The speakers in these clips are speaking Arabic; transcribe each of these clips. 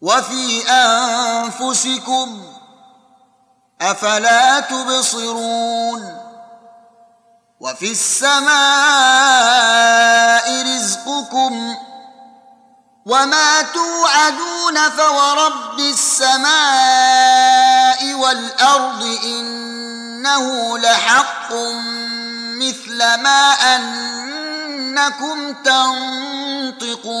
وفي أنفسكم أفلا تبصرون وفي السماء رزقكم وما توعدون فورب السماء والأرض إنه لحق مثل ما أنكم تنطقون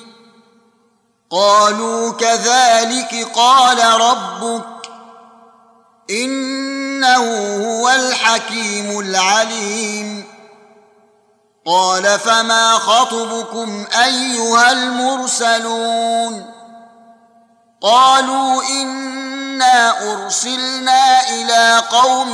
قالوا كذلك قال ربك إنه هو الحكيم العليم. قال فما خطبكم أيها المرسلون؟ قالوا إنا أرسلنا إلى قوم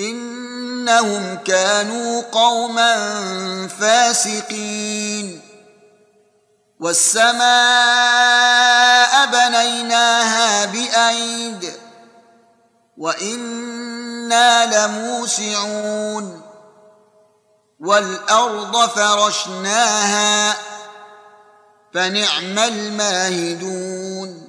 إنهم كانوا قوما فاسقين. والسماء بنيناها بأيد وإنا لموسعون. والأرض فرشناها فنعم الماهدون.